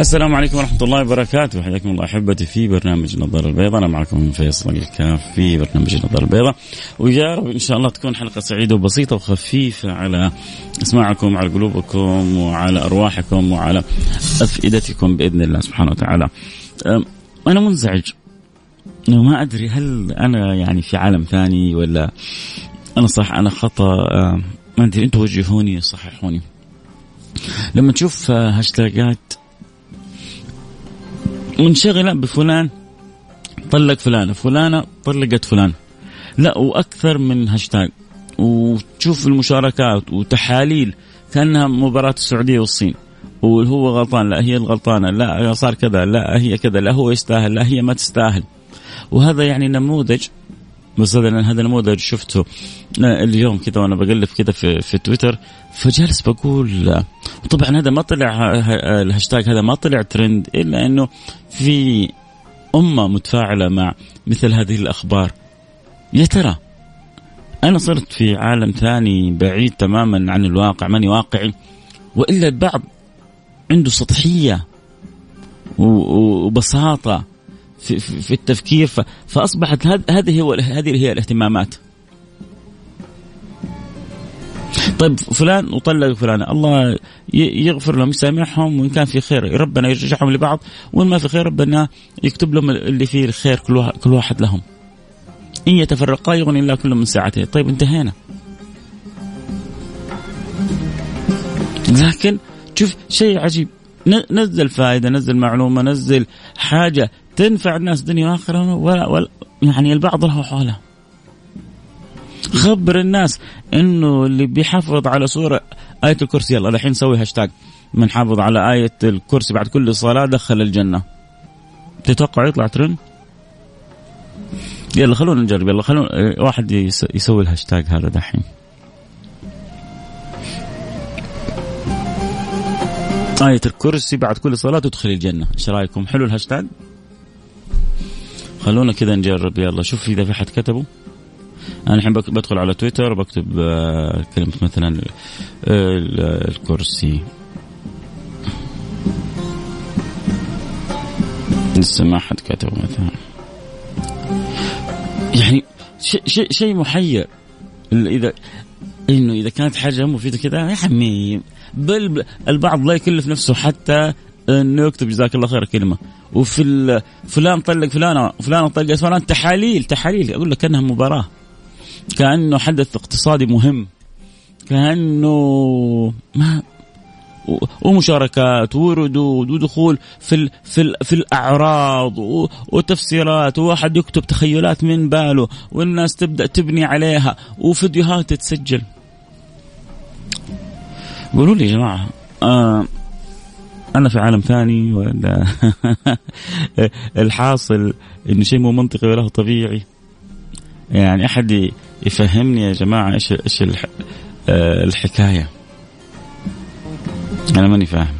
السلام عليكم ورحمة الله وبركاته. حياكم الله أحبتي في برنامج النظارة البيضاء أنا معكم فيصل الكاف في برنامج النظارة البيضاء ويا رب إن شاء الله تكون حلقة سعيدة وبسيطة وخفيفة على أسماعكم على قلوبكم وعلى أرواحكم وعلى أفئدتكم بإذن الله سبحانه وتعالى. أنا منزعج. ما أدري هل أنا يعني في عالم ثاني ولا أنا صح أنا خطأ. ما أدري أنتم وجهوني صححوني. لما تشوف هاشتاجات منشغلة بفلان طلق فلانة فلانة طلقت فلان لا وأكثر من هاشتاج. وتشوف المشاركات وتحاليل كأنها مباراة السعودية والصين. وهو غلطان لا هي الغلطانة لا صار كذا لا هي كذا لا هو يستاهل لا هي ما تستاهل. وهذا يعني نموذج بس هذا هذا نموذج شفته. اليوم كذا وأنا بقلب كذا في في تويتر فجالس بقول طبعا هذا ما طلع الهاشتاج هذا ما طلع ترند إلا إنه في أمة متفاعلة مع مثل هذه الأخبار. يا ترى أنا صرت في عالم ثاني بعيد تماما عن الواقع ماني واقعي وإلا البعض عنده سطحية وبساطة في, في التفكير فأصبحت هذه هو هذه هي الاهتمامات. طيب فلان وطلق فلان الله يغفر لهم يسامحهم وإن كان في خير ربنا يرجعهم لبعض وإن ما في خير ربنا يكتب لهم اللي فيه الخير كل واحد لهم. إن يتفرقا يغني الله كل من ساعته. طيب انتهينا. لكن شوف شيء عجيب. نزل فائدة نزل معلومة نزل حاجة. تنفع الناس دنيا وآخرة ولا, ولا يعني البعض له حوله خبر الناس إنه اللي بيحافظ على سوره آية الكرسي يلا الحين نسوي هاشتاج من حافظ على آية الكرسي بعد كل صلاة دخل الجنة تتوقع يطلع ترند؟ يلا خلونا نجرب يلا خلونا واحد يسوي الهاشتاج هذا دحين آية الكرسي بعد كل صلاة تدخل الجنة، إيش رأيكم؟ حلو الهاشتاج؟ خلونا كذا نجرب. يلا شوف إذا في حد كتبه. أنا الحين بدخل على تويتر بكتب آه، كلمة مثلا الكرسي. لسه ما حد كتب مثلا. يعني شيء شيء محير. إذا إنه إذا كانت حاجة مفيدة كذا يا عمي بل البعض لا يكلف نفسه حتى انه يكتب جزاك الله خير كلمة. وفي فلان طلق فلانه وفلان طلق فلان تحاليل تحاليل. أقول لك كأنها مباراة. كأنه حدث اقتصادي مهم. كأنه ما ومشاركات وردود ودخول في ال في ال في الأعراض وتفسيرات وواحد يكتب تخيلات من باله والناس تبدأ تبني عليها وفيديوهات تتسجل. قولوا لي يا جماعة آه أنا في عالم ثاني ولا الحاصل انه شيء مو منطقي ولا طبيعي. يعني أحد يفهمني يا جماعة إيش إيش آه، الحكاية؟ أنا ماني فاهم.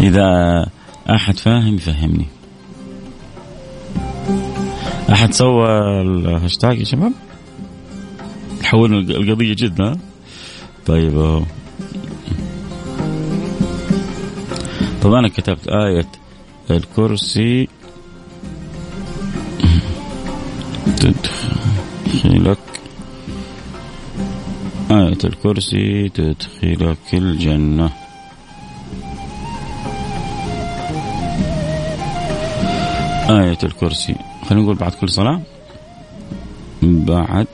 إذا أحد فاهم يفهمني. أحد سوى الهاشتاج يا شباب؟ حولنا القضية جدا طيب طب أنا كتبت آية الكرسي. تدخلك. آية الكرسي تدخلك الجنة. آية الكرسي. خلينا نقول بعد كل صلاة. بعد.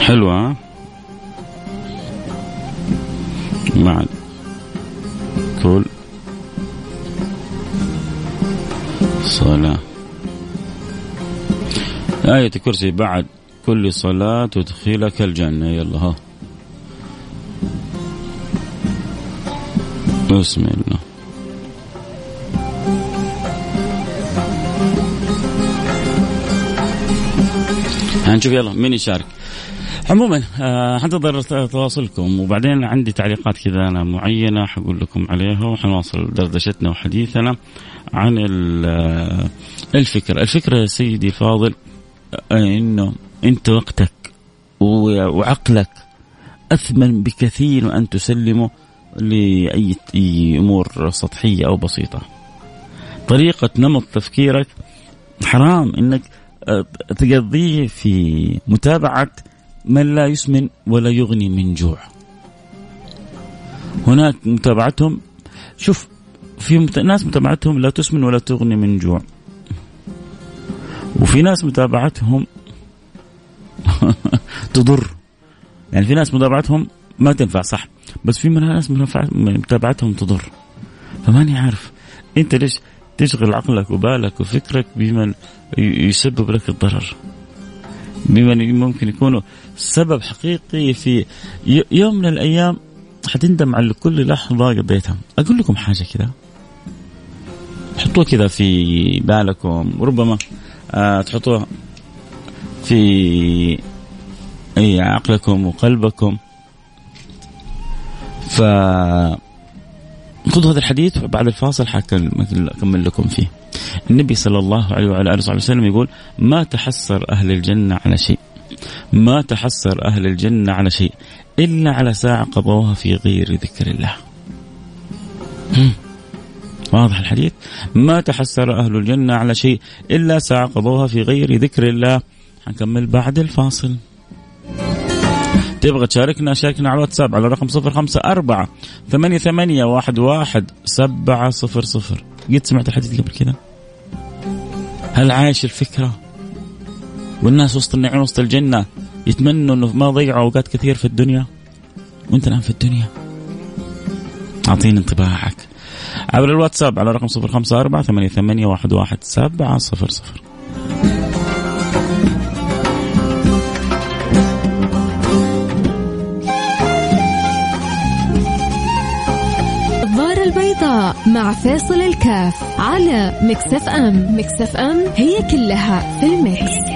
حلوة. آية الكرسي بعد كل صلاة تدخلك الجنة. يلا ها. بسم الله. نشوف يلا مين يشارك؟ عموما آه، حنتظر تواصلكم. وبعدين عندي تعليقات كذا أنا معينة حقول لكم عليها وحنواصل دردشتنا وحديثنا عن آه، الفكرة، الفكرة يا سيدي الفاضل إنه أنت وقتك وعقلك أثمن بكثير من ان تسلمه لأي أمور سطحية أو بسيطة. طريقة نمط تفكيرك حرام إنك تقضيه في متابعة من لا يسمن ولا يغني من جوع هناك متابعتهم شوف في ناس متابعتهم لا تسمن ولا تغني من جوع وفي ناس متابعتهم تضر. يعني في ناس متابعتهم ما تنفع صح. بس في من ناس متابعتهم تضر. فماني عارف. انت ليش تشغل عقلك وبالك وفكرك بمن يسبب لك الضرر؟ بمن ممكن يكونوا سبب حقيقي في يوم من الأيام حتندم على كل لحظة قضيتها. أقول لكم حاجة كذا حطوها كذا في بالكم. ربما آه تحطوها في أي عقلكم وقلبكم. ف خذوا هذا الحديث بعد الفاصل حكمل لكم فيه. النبي صلى الله عليه وعلى آله وسلم يقول ما تحسر أهل الجنة على شيء. ما تحسر أهل الجنة على شيء إلا على ساعة قضوها في غير ذكر الله. واضح الحديث؟ ما تحسر أهل الجنة على شيء إلا ساعة قضوها في غير ذكر الله. حنكمل بعد الفاصل. تبغى تشاركنا شاركنا على الواتساب على رقم صفر خمسة أربعة ثمانية ثمانية واحد واحد سبعة صفر صفر. قد سمعت الحديث قبل كذا هل عايش الفكرة؟ والناس وسط النعيم وسط الجنة يتمنوا إنه ما ضيعوا أوقات كثير في الدنيا؟ وأنت الآن في الدنيا. أعطيني انطباعك. عبر الواتساب على رقم صفر خمسة أربعة ثمانية ثمانية واحد واحد سبعة صفر صفر البيضاء مع فيصل الكاف على Mix FM Mix FM هي كلها في ال Mix.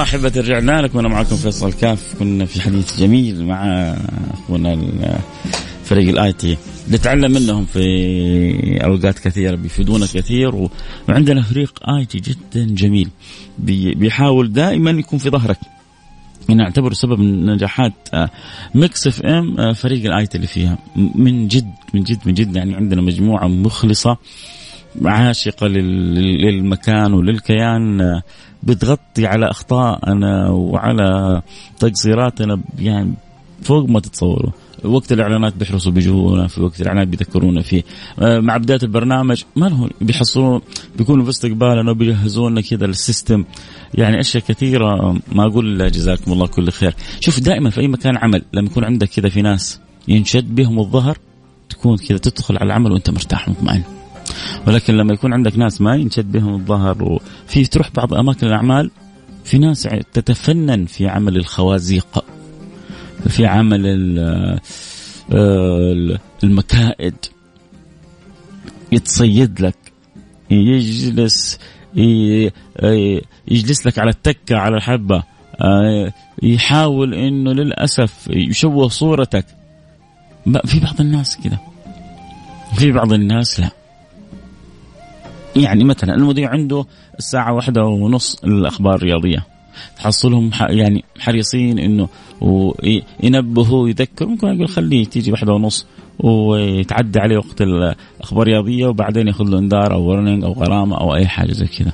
الله احبة رجعنا لكم وأنا معكم فيصل كاف. كنا في حديث جميل مع أخونا فريق ال IT. نتعلم منهم في أوقات كثيرة بيفيدونا كثير. وعندنا فريق IT جدا جميل. بيحاول دائما يكون في ظهرك. نعتبر سبب من نجاحات Mix FM فريق ال IT اللي فيها. من جد من جد من جد. يعني عندنا مجموعة مخلصة عاشقة للمكان وللكيان بتغطي على أخطائنا وعلى تقصيراتنا يعني فوق ما تتصوروا. وقت الإعلانات بيحرصوا بيجونا في وقت الإعلانات بيذكرونا فيه. آه، مع بداية البرنامج ما لهم بيحصلون بيكونوا في استقبالنا وبيجهزونا كذا للسيستم. يعني أشياء كثيرة ما أقول جزاكم الله كل خير. شوف دائما في أي مكان عمل لما يكون عندك كذا في ناس ينشد بهم الظهر تكون كذا تدخل على العمل وأنت مرتاح ومطمئن ولكن لما يكون عندك ناس ما ينشد بهم الظهر وفي تروح بعض أماكن الأعمال في ناس تتفنن في عمل الخوازيق في عمل آه، المكائد. يتصيد لك يجلس يجلس لك على التكة على الحبة آه، يحاول إنه للأسف يشوه صورتك. في بعض الناس كذا في بعض الناس لا. يعني مثلا المذيع عنده الساعة واحدة ونص الأخبار الرياضية. تحصلهم يعني حريصين إنه ينبهوا يذكروا. ممكن أقول خليه تيجي واحدة ونص ويتعدى عليه وقت الأخبار الرياضية وبعدين ياخذ له إنذار أو ورنينج أو غرامة أو أي حاجة زي كذا.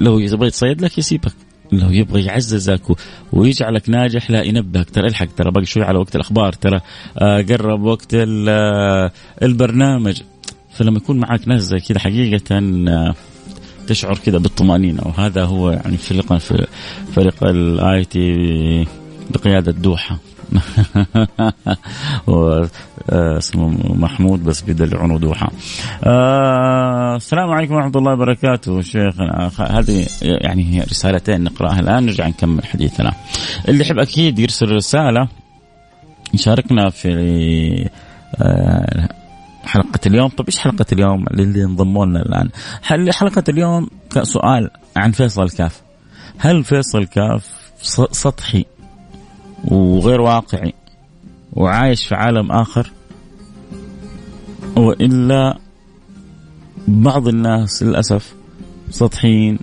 لو يبغى يتصيد لك يسيبك. لو يبغى يعززك ويجعلك ناجح لا ينبهك. ترى الحق ترى باقي شوي على وقت الأخبار ترى آه، قرب وقت آه، البرنامج. فلما يكون معك ناس زي كذا حقيقة آه، تشعر كذا بالطمأنينة. وهذا هو يعني فريق فريق ال IT بقيادة دوحة. اسمه محمود بس بدلعون دوحة. آه السلام عليكم ورحمة الله وبركاته. شيخ هذه يعني رسالتين نقرأها الآن نرجع نكمل حديثنا. اللي يحب أكيد يرسل رسالة يشاركنا في آه حلقة اليوم طب إيش حلقة اليوم اللي انضموا لنا الآن حلقة اليوم سؤال عن فيصل كاف هل فيصل كاف سطحي وغير واقعي وعايش في عالم آخر وإلا بعض الناس للأسف سطحيين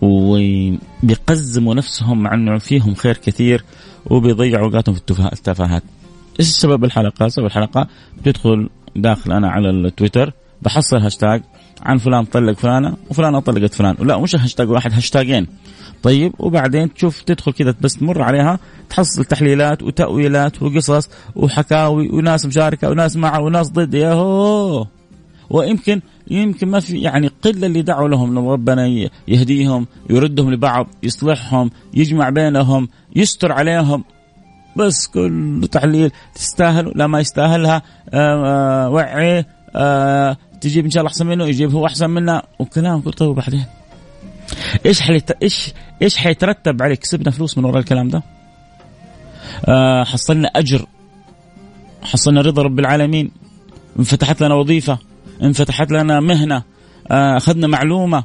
وبيقزموا نفسهم مع إنه فيهم خير كثير وبيضيعوا اوقاتهم في التفاهات. إيش سبب الحلقة؟ سبب الحلقة بتدخل داخل أنا على التويتر بحصل هاشتاج عن فلان طلق فلانة وفلانة طلقت فلان، لا مش هاشتاج واحد هاشتاجين. طيب وبعدين تشوف تدخل كذا بس تمر عليها تحصل تحليلات وتأويلات وقصص وحكاوي وناس مشاركة وناس معه وناس ضد. ياهو! ويمكن يمكن ما في يعني قلة اللي دعوا لهم لو ربنا يهديهم يردهم لبعض يصلحهم يجمع بينهم يستر عليهم. بس كل تحليل تستاهل لا ما يستاهلها. آآ آآ وعي آآ تجيب إن شاء الله أحسن منه يجيب هو أحسن منه وكلام طيب وبعدين إيش. إيش إيش حيترتب عليه كسبنا فلوس من وراء الكلام ده. آه حصلنا أجر. حصلنا رضا رب العالمين. انفتحت لنا وظيفة انفتحت لنا مهنة آه أخذنا معلومة.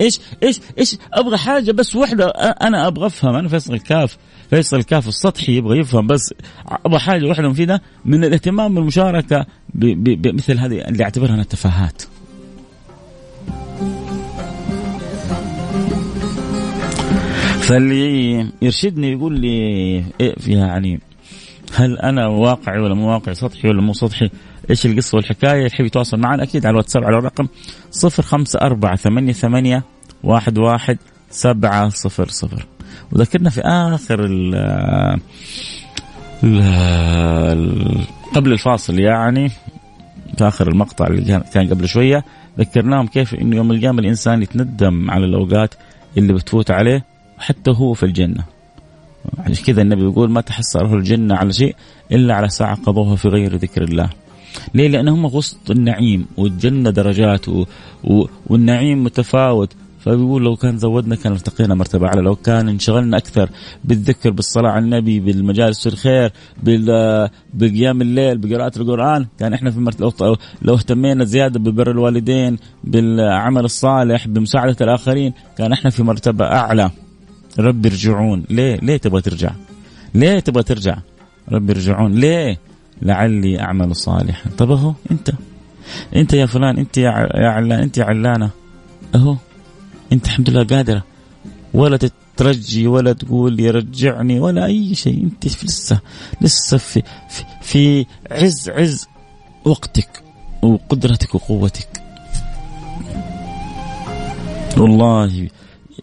إيش إيش إيش أبغى حاجة بس وحده أنا أبغى أفهم أنا فيصل الكاف. فيصل الكاف السطحي يبغى يفهم بس أبغى حاجة واحدة مفيدة من الاهتمام بالمشاركة بمثل هذه اللي اعتبرها أنا تفاهات فاللي يرشدني يقول لي إيه يعني هل أنا واقعي ولا مو واقعي سطحي ولا مو سطحي؟ إيش القصة والحكاية؟ يحب يتواصل معنا؟ أكيد على الواتساب على الرقم 054 88 11 700 وذكرنا في آخر ال قبل الفاصل يعني في آخر المقطع اللي كان قبل شوية ذكرناهم كيف إنه يوم القيامة الإنسان يتندم على الأوقات اللي بتفوت عليه حتى هو في الجنة. عشان كذا النبي يقول ما تحسره الجنة على شيء إلا على ساعة قضوها في غير ذكر الله. ليه؟ لأنهم وسط النعيم والجنة درجات و... و... والنعيم متفاوت. فبيقول لو كان زودنا كان ارتقينا مرتبة أعلى لو كان انشغلنا أكثر بالذكر بالصلاة على النبي بالمجالس الخير. بقيام الليل بقراءة القرآن كان إحنا في مرتبة لو... اهتمينا زيادة ببر الوالدين بالعمل الصالح بمساعدة الآخرين كان إحنا في مرتبة أعلى. رب ارجعون ليه؟ ليه تبغى ترجع؟ ليه تبغى ترجع؟ رب ارجعون ليه؟ لعلي أعمل صالحا. طب أهو أنت. أنت يا فلان أنت يا علان أنت يا علانة. أهو. أنت الحمد لله قادرة. ولا تترجي ولا تقول يرجعني ولا أي شيء. أنت لسه لسه في, في في عز عز وقتك وقدرتك وقوتك. والله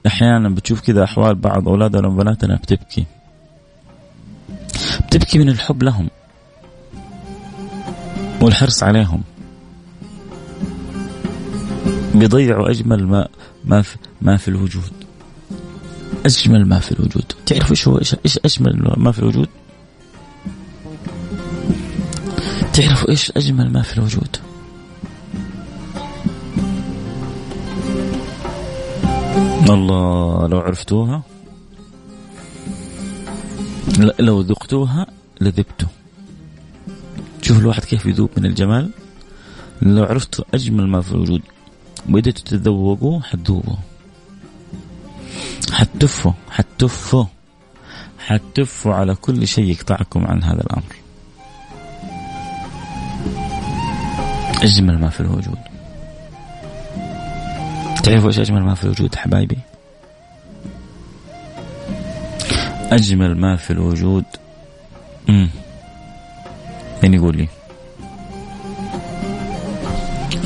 أحيانا بتشوف كذا أحوال بعض أولادنا وبناتنا بتبكي. بتبكي من الحب لهم والحرص عليهم. بيضيعوا أجمل ما ما في, ما في الوجود. أجمل ما في الوجود. تعرفوا إيش هو إيش أجمل ما في الوجود؟ تعرفوا إيش أجمل ما في الوجود؟ الله لو عرفتوها. لو ذقتوها لذبتوا. شوف الواحد كيف يذوب من الجمال. لو عرفتوا أجمل ما في الوجود. وبديتوا تتذوقوا؟ حتذوبوا حتفوا. حتفوا. حتفوا على كل شيء يقطعكم عن هذا الأمر. أجمل ما في الوجود. تعرفوا إيش أجمل ما في الوجود حبايبي؟ أجمل ما في الوجود. امم مين يقول لي؟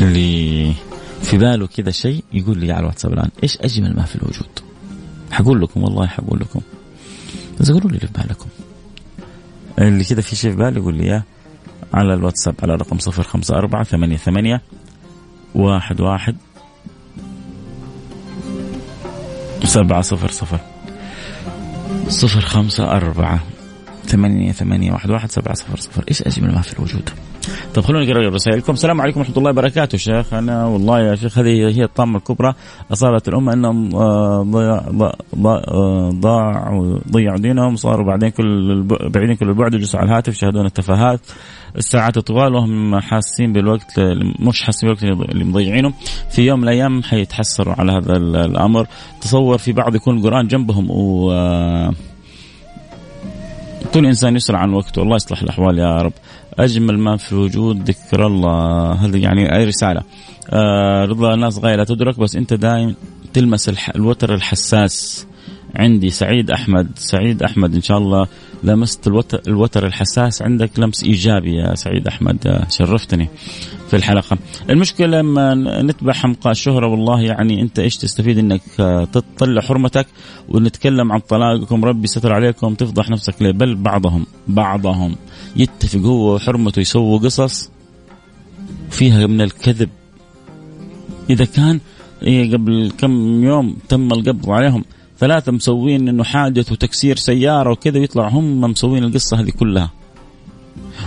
اللي في باله كذا شيء يقول لي على الواتساب الآن إيش أجمل ما في الوجود؟ حقول لكم والله حقول لكم. بس قولوا لي اللي في بالكم. اللي كذا في شيء في بالي يقول لي إياه على الواتساب على رقم صفر خمسة أربعة ثمانية ثمانية واحد واحد سبعة صفر صفر. صفر خمسة أربعة ثمانية ثمانية واحد واحد سبعة صفر صفر. إيش أجمل ما في الوجود؟ طيب خلونا نقرأ رسائلكم السلام عليكم ورحمة الله وبركاته شيخ. أنا والله يا شيخ هذه هي الطامة الكبرى. اصابت الامه انهم آه، آه، ضاعوا ضيعوا دينهم صاروا بعدين كل بعيدين كل البعد يجلسوا على الهاتف يشاهدون التفاهات. الساعات طوال وهم حاسين بالوقت مش حاسين بالوقت اللي مضيعينه. في يوم من الأيام حيتحسروا على هذا الأمر. تصور في بعض يكون القرآن جنبهم و آه، كل إنسان يسرع عن وقته. الله يصلح الأحوال يا رب. أجمل ما في الوجود ذكر الله. هذا يعني أي رسالة؟ آه رضا الناس غايه لا تدرك بس أنت دائما تلمس الوتر الحساس عندي. سعيد أحمد. سعيد أحمد إن شاء الله لمست الوتر, الوتر الحساس عندك لمس إيجابي يا سعيد أحمد. شرفتني. في الحلقة. المشكلة لما نتبع حمقى الشهره والله يعني أنت إيش تستفيد إنك تطلع حرمتك ونتكلم عن طلاقكم؟ ربي ستر عليكم تفضح نفسك ليه؟ بل بعضهم بعضهم يتفق هو وحرمته يسووا قصص فيها من الكذب. إذا كان إيه قبل كم يوم تم القبض عليهم ثلاثة مسوين إنه حادث وتكسير سيارة وكذا ويطلع هم مسوين القصة هذه كلها.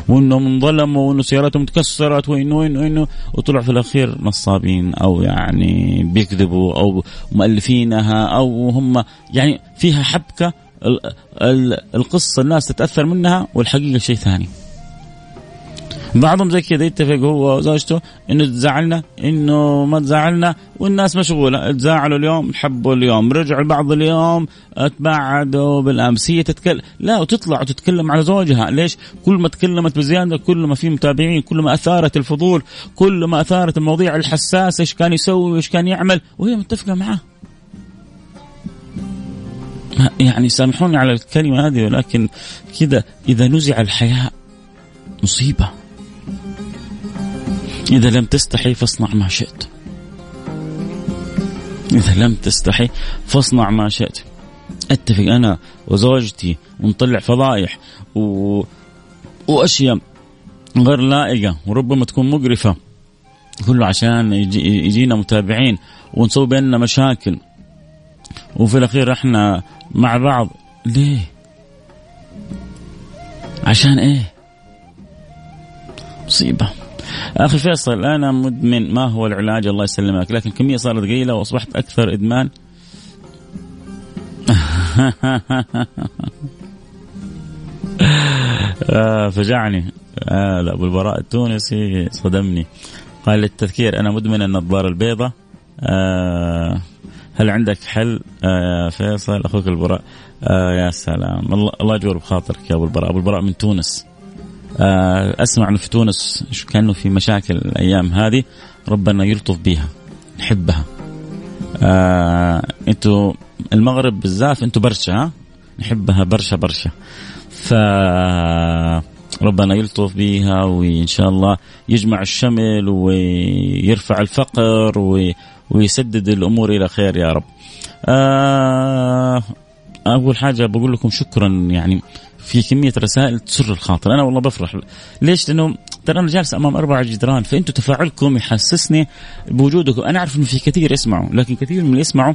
وانهم انظلموا وإنه سيارتهم تكسرت وإنه وإنه وإنه وطلعوا في الأخير نصابين أو يعني بيكذبوا أو مؤلفينها أو هم يعني فيها حبكة القصة الناس تتأثر منها والحقيقة شيء ثاني. بعضهم زي كذا يتفق هو وزوجته إنه تزعلنا إنه ما تزعلنا والناس مشغولة. تزاعلوا اليوم حبوا اليوم. رجعوا بعض اليوم تبعدوا بالأمس. هي تتكلم لا وتطلع وتتكلم على زوجها. ليش؟ كل ما تكلمت بزيادة كل ما في متابعين كل ما أثارت الفضول كل ما أثارت المواضيع الحساسة إيش كان يسوي وايش كان يعمل؟ وهي متفقة معاه. يعني سامحوني على الكلمة هذه ولكن كذا إذا نزع الحياء مصيبة. إذا لم تستحي فاصنع ما شئت. إذا لم تستحي فاصنع ما شئت. أتفق أنا وزوجتي ونطلع فضايح و... وأشياء غير لائقة وربما تكون مقرفة. كله عشان يجي يجينا متابعين ونسوي بيننا مشاكل. وفي الأخير إحنا مع بعض. ليه؟ عشان إيه؟ مصيبة. أخي فيصل أنا مدمن ما هو العلاج الله يسلمك لكن كمية صارت قليلة وأصبحت أكثر إدمان. آه فجعني. آه لا أبو البراء التونسي صدمني. قال للتذكير أنا مدمن النظارة البيضاء. آه هل عندك حل؟ آه فيصل أخوك البراء. آه يا سلام. الله الله يجبر بخاطرك يا أبو البراء. أبو البراء من تونس. أسمع انه في تونس كانه في مشاكل الأيام هذه ربنا يلطف بها نحبها. آه أنتوا المغرب بالذات أنتوا برشا ها؟ نحبها برشا برشا. ف ربنا يلطف بها وإن شاء الله يجمع الشمل ويرفع الفقر ويسدد الأمور إلى خير يا رب. آه أول حاجة بقول لكم شكرا يعني في كمية رسائل تسر الخاطر. أنا والله بفرح. ليش؟ لأنه ترى أنا جالس أمام أربع جدران فانتم تفاعلكم يحسسني بوجودكم. أنا أعرف إنه في كثير يسمعوا لكن كثير من اللي يسمعوا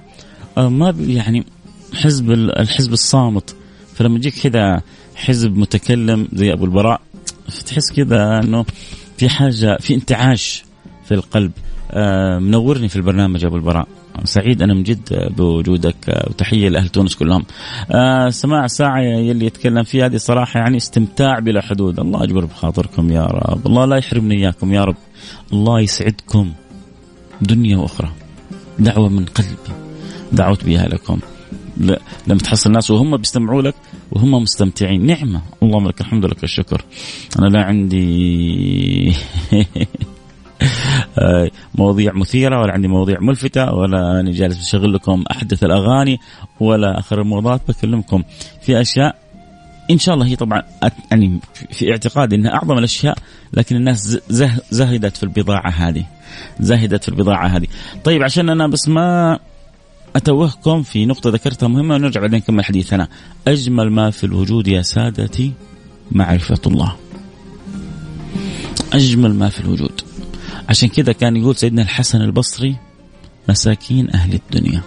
آه، ما يعني حزب الحزب الصامت. فلما يجيك كذا حزب متكلم زي أبو البراء تحس كذا إنه في حاجة في انتعاش في القلب. آه، منورني في البرنامج أبو البراء. سعيد أنا من جد بوجودك وتحية لأهل تونس كلهم. آه سماع ساعة يلي يتكلم فيها هذه صراحة يعني استمتاع بلا حدود، الله اجبر بخاطركم يا رب، الله لا يحرمني إياكم يا رب. الله يسعدكم دنيا وأخرى. دعوة من قلبي دعوت بها لكم. لما تحصل الناس وهم بيستمعوا لك وهم مستمتعين نعمة اللهم لك الحمد لك الشكر أنا لا عندي مواضيع مثيرة ولا عندي مواضيع ملفتة ولا أنا جالس بشغل لكم أحدث الأغاني ولا آخر الموضوعات بكلمكم في أشياء. إن شاء الله هي طبعا يعني في اعتقادي إنها أعظم الأشياء لكن الناس زهدت في البضاعة هذه. زهدت في البضاعة هذه. طيب عشان أنا بس ما أتوهكم في نقطة ذكرتها مهمة ونرجع بعدين نكمل حديثنا. أجمل ما في الوجود يا سادتي معرفة الله. أجمل ما في الوجود. عشان كذا كان يقول سيدنا الحسن البصري مساكين أهل الدنيا.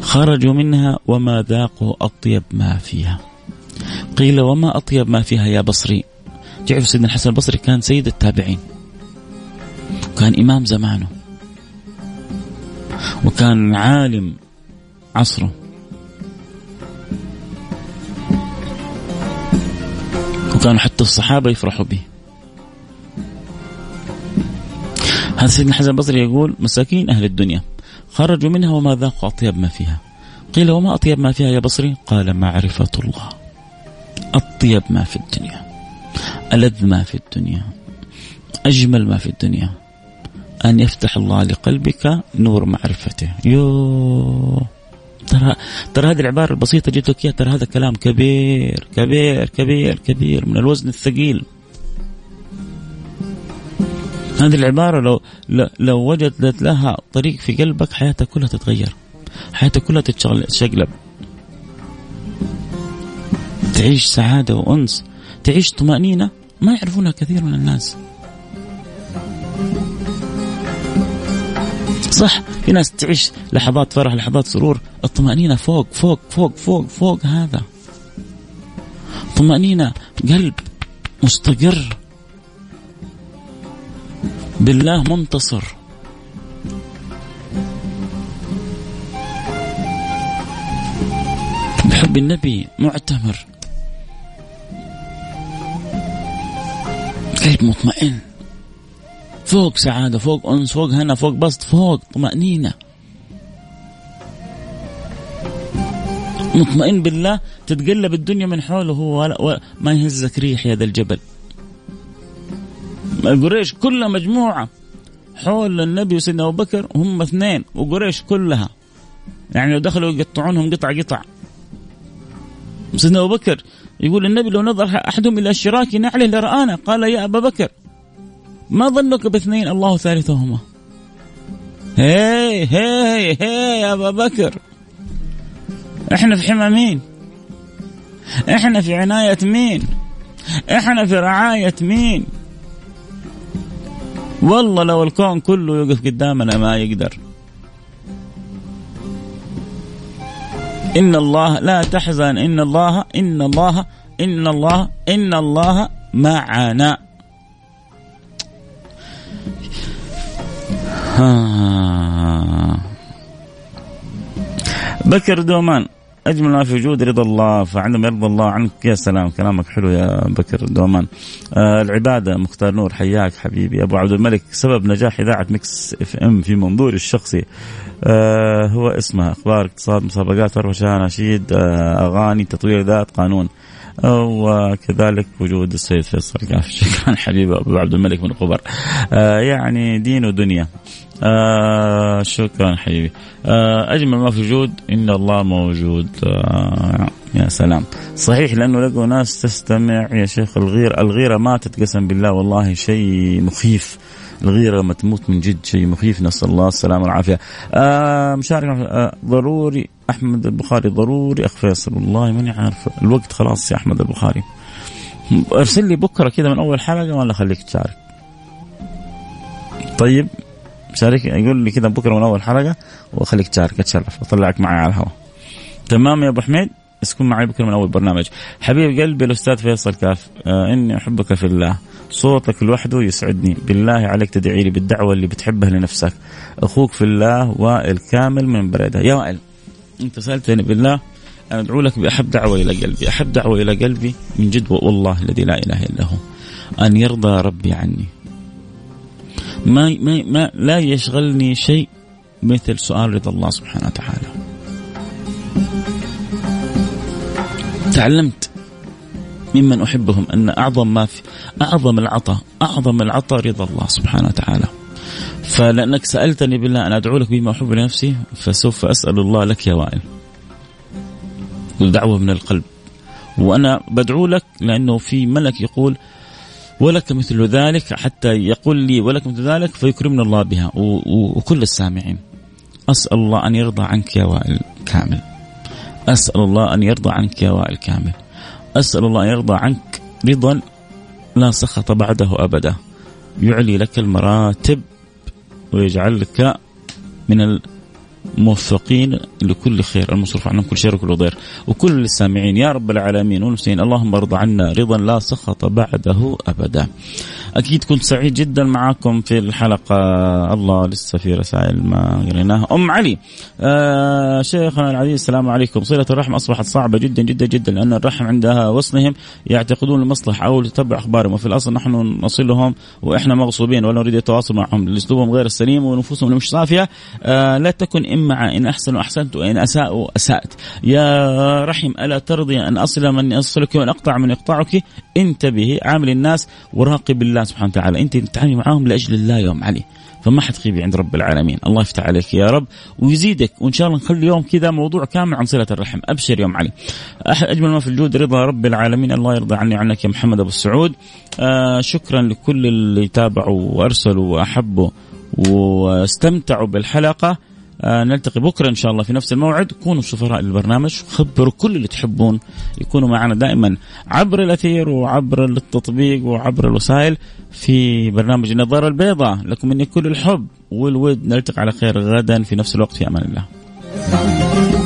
خرجوا منها وما ذاقوا أطيب ما فيها. قيل وما أطيب ما فيها يا بصري. تعرف سيدنا الحسن البصري كان سيد التابعين. وكان إمام زمانه. وكان عالم عصره. وكانوا حتى الصحابة يفرحوا به. سيدنا الحسن البصري يقول مساكين أهل الدنيا خرجوا منها وما ذاقوا أطيب ما فيها. قيل وما أطيب ما فيها يا بصري؟ قال معرفة الله. أطيب ما في الدنيا ألذ ما في الدنيا أجمل ما في الدنيا. أن يفتح الله لقلبك نور معرفته. يو ترى ترى هذه العبارة البسيطة جبت لك ترى هذا كلام كبير كبير كبير كبير من الوزن الثقيل. هذه العبارة لو لو وجدت لها طريق في قلبك حياتك كلها تتغير. حياتك كلها تتشقلب. تعيش سعادة وأنس. تعيش طمأنينة. ما يعرفونها كثير من الناس. صح في ناس تعيش لحظات فرح لحظات سرور. الطمأنينة فوق فوق فوق فوق فوق هذا. طمأنينة قلب مستقر. بالله منتصر. بحب النبي معتمر. قلب مطمئن. فوق سعادة فوق أنس فوق هنا فوق بسط فوق طمأنينة. مطمئن بالله تتقلب الدنيا من حوله هو ما يهزك ريح يا ذا الجبل. قريش كلها مجموعة حول النبي وسيدنا أبو بكر هم اثنين وقريش كلها. يعني لو دخلوا يقطعونهم قطع قطع. سيدنا أبو بكر يقول النبي لو نظر أحدهم إلى شراك نعله لرآنا قال يا أبا بكر ما ظنك باثنين الله ثالثهما؟ هي هي هي يا أبا بكر. إحنا في حمى مين إحنا في عناية مين؟ إحنا في رعاية مين؟ والله لو الكون كله يوقف قدامنا ما يقدر. إن الله لا تحزن. إن الله إن الله إن الله إن الله معنا. بكر دومان. أجمل ما في وجود رضا الله فعندما يرضى الله عنك يا سلام كلامك حلو يا بكر دومان. آه العبادة مختار نور حياك حبيبي. أبو عبد الملك سبب نجاح إذاعة Mix FM في منظوري الشخصي. آه هو اسمها أخبار اقتصاد مسابقات ورشه نشيد آه أغاني تطوير ذات قانون. وكذلك وجود السيد فيصل شكرا حبيبي أبو عبد الملك من الخبر آه يعني دين ودنيا. آه شكرا حبيبي. آه أجمل ما في وجود إن الله موجود. آه يا سلام. صحيح لأنه لقوا ناس تستمع يا شيخ الغيره الغيرة ماتت قسم بالله والله شيء مخيف. الغيرة لما تموت من جد شيء مخيف. نسأل الله السلامة والعافية. آه مشارك آه ضروري أحمد البخاري ضروري. أخ فيصل والله ماني عارف. الوقت خلاص يا أحمد البخاري. ارسل لي بكرة كذا من أول حلقة ولا خليك تشارك. طيب؟ شارك. يقول لي كذا بكرة من أول حلقة وخليك تشارك أتشرف. أطلعك معي على الهواء. تمام يا أبو حميد؟ بس كن معي بكرة من أول برنامج. حبيب قلبي الأستاذ فيصل كاف آه إني أحبك في الله. صوتك لوحده يسعدني. بالله عليك تدعي لي بالدعوة اللي بتحبها لنفسك. أخوك في الله وائل كامل من بريدة. يا وائل أنت سألتني بالله أنا أدعو لك بأحب دعوة إلى قلبي. أحب دعوة إلى قلبي من جد والله الذي لا إله إلا هو. أن يرضى ربي عني. ما, ما, ما لا يشغلني شيء مثل سؤال رضا الله سبحانه وتعالى. تعلمت ممن أحبهم أن أعظم ما في أعظم العطاء أعظم العطاء رضا الله سبحانه وتعالى. فلأنك سألتني بالله أن أدعو لك بما أحب لنفسي فسوف أسأل الله لك يا وائل. دعوة من القلب. وأنا بدعو لك لأنه في ملك يقول ولك مثل ذلك حتى يقول لي ولك مثل ذلك فيكرمنا الله بها. وكل السامعين أسأل الله أن يرضى عنك يا وائل كامل. أسأل الله أن يرضى عنك يا وائل كامل. أسأل الله أن يرضى عنك رضا لا سخط بعده أبدا. يعلي لك المراتب ويجعلك من موفقين لكل خير. المصروف عنهم كل شر وكل ضير. وكل السامعين يا رب العالمين والمسلمين اللهم ارضى عنا رضا لا سخط بعده أبدا. أكيد كنت سعيد جدا معاكم في الحلقة. الله لسه في رسائل ما قريناها. أم علي آه شيخنا العزيز السلام عليكم. صلة الرحم أصبحت صعبة جدا جدا جدا لأن الرحم عندها وصلهم يعتقدون المصلحه أو تتبع أخبارهم وفي الأصل نحن نصلهم وإحنا مغصوبين ولا نريد التواصل معهم. اسلوبهم غير السليم ونفوسهم مش صافية. آه لا تكن إما إن احسنوا احسنت وإن اساءوا اسات يا رحم ألا ترضي أن أصل من يصلك وأن أقطع من يقطعك انتبهي عامل الناس وراقب الله. سبحانه وتعالى أنت تتعاملي معاهم لأجل الله يوم علي. فما حتخيبي عند رب العالمين. الله يفتح عليك يا رب ويزيدك. وإن شاء الله نخلي يوم كذا موضوع كامل عن صلة الرحم. أبشر يوم علي. أحد أجمل ما في الجود رضا رب العالمين. الله يرضى عني عنك يا محمد أبو السعود. آه شكرا لكل اللي تابعوا وأرسلوا وأحبوا واستمتعوا بالحلقة. نلتقي بكرة إن شاء الله في نفس الموعد. كونوا سفراء للبرنامج خبروا كل اللي تحبون. يكونوا معنا دائما عبر الأثير وعبر التطبيق وعبر الوسائل في برنامج النظارة البيضاء. لكم مني كل الحب والود. نلتقي على خير غدا. في نفس الوقت في أمان الله.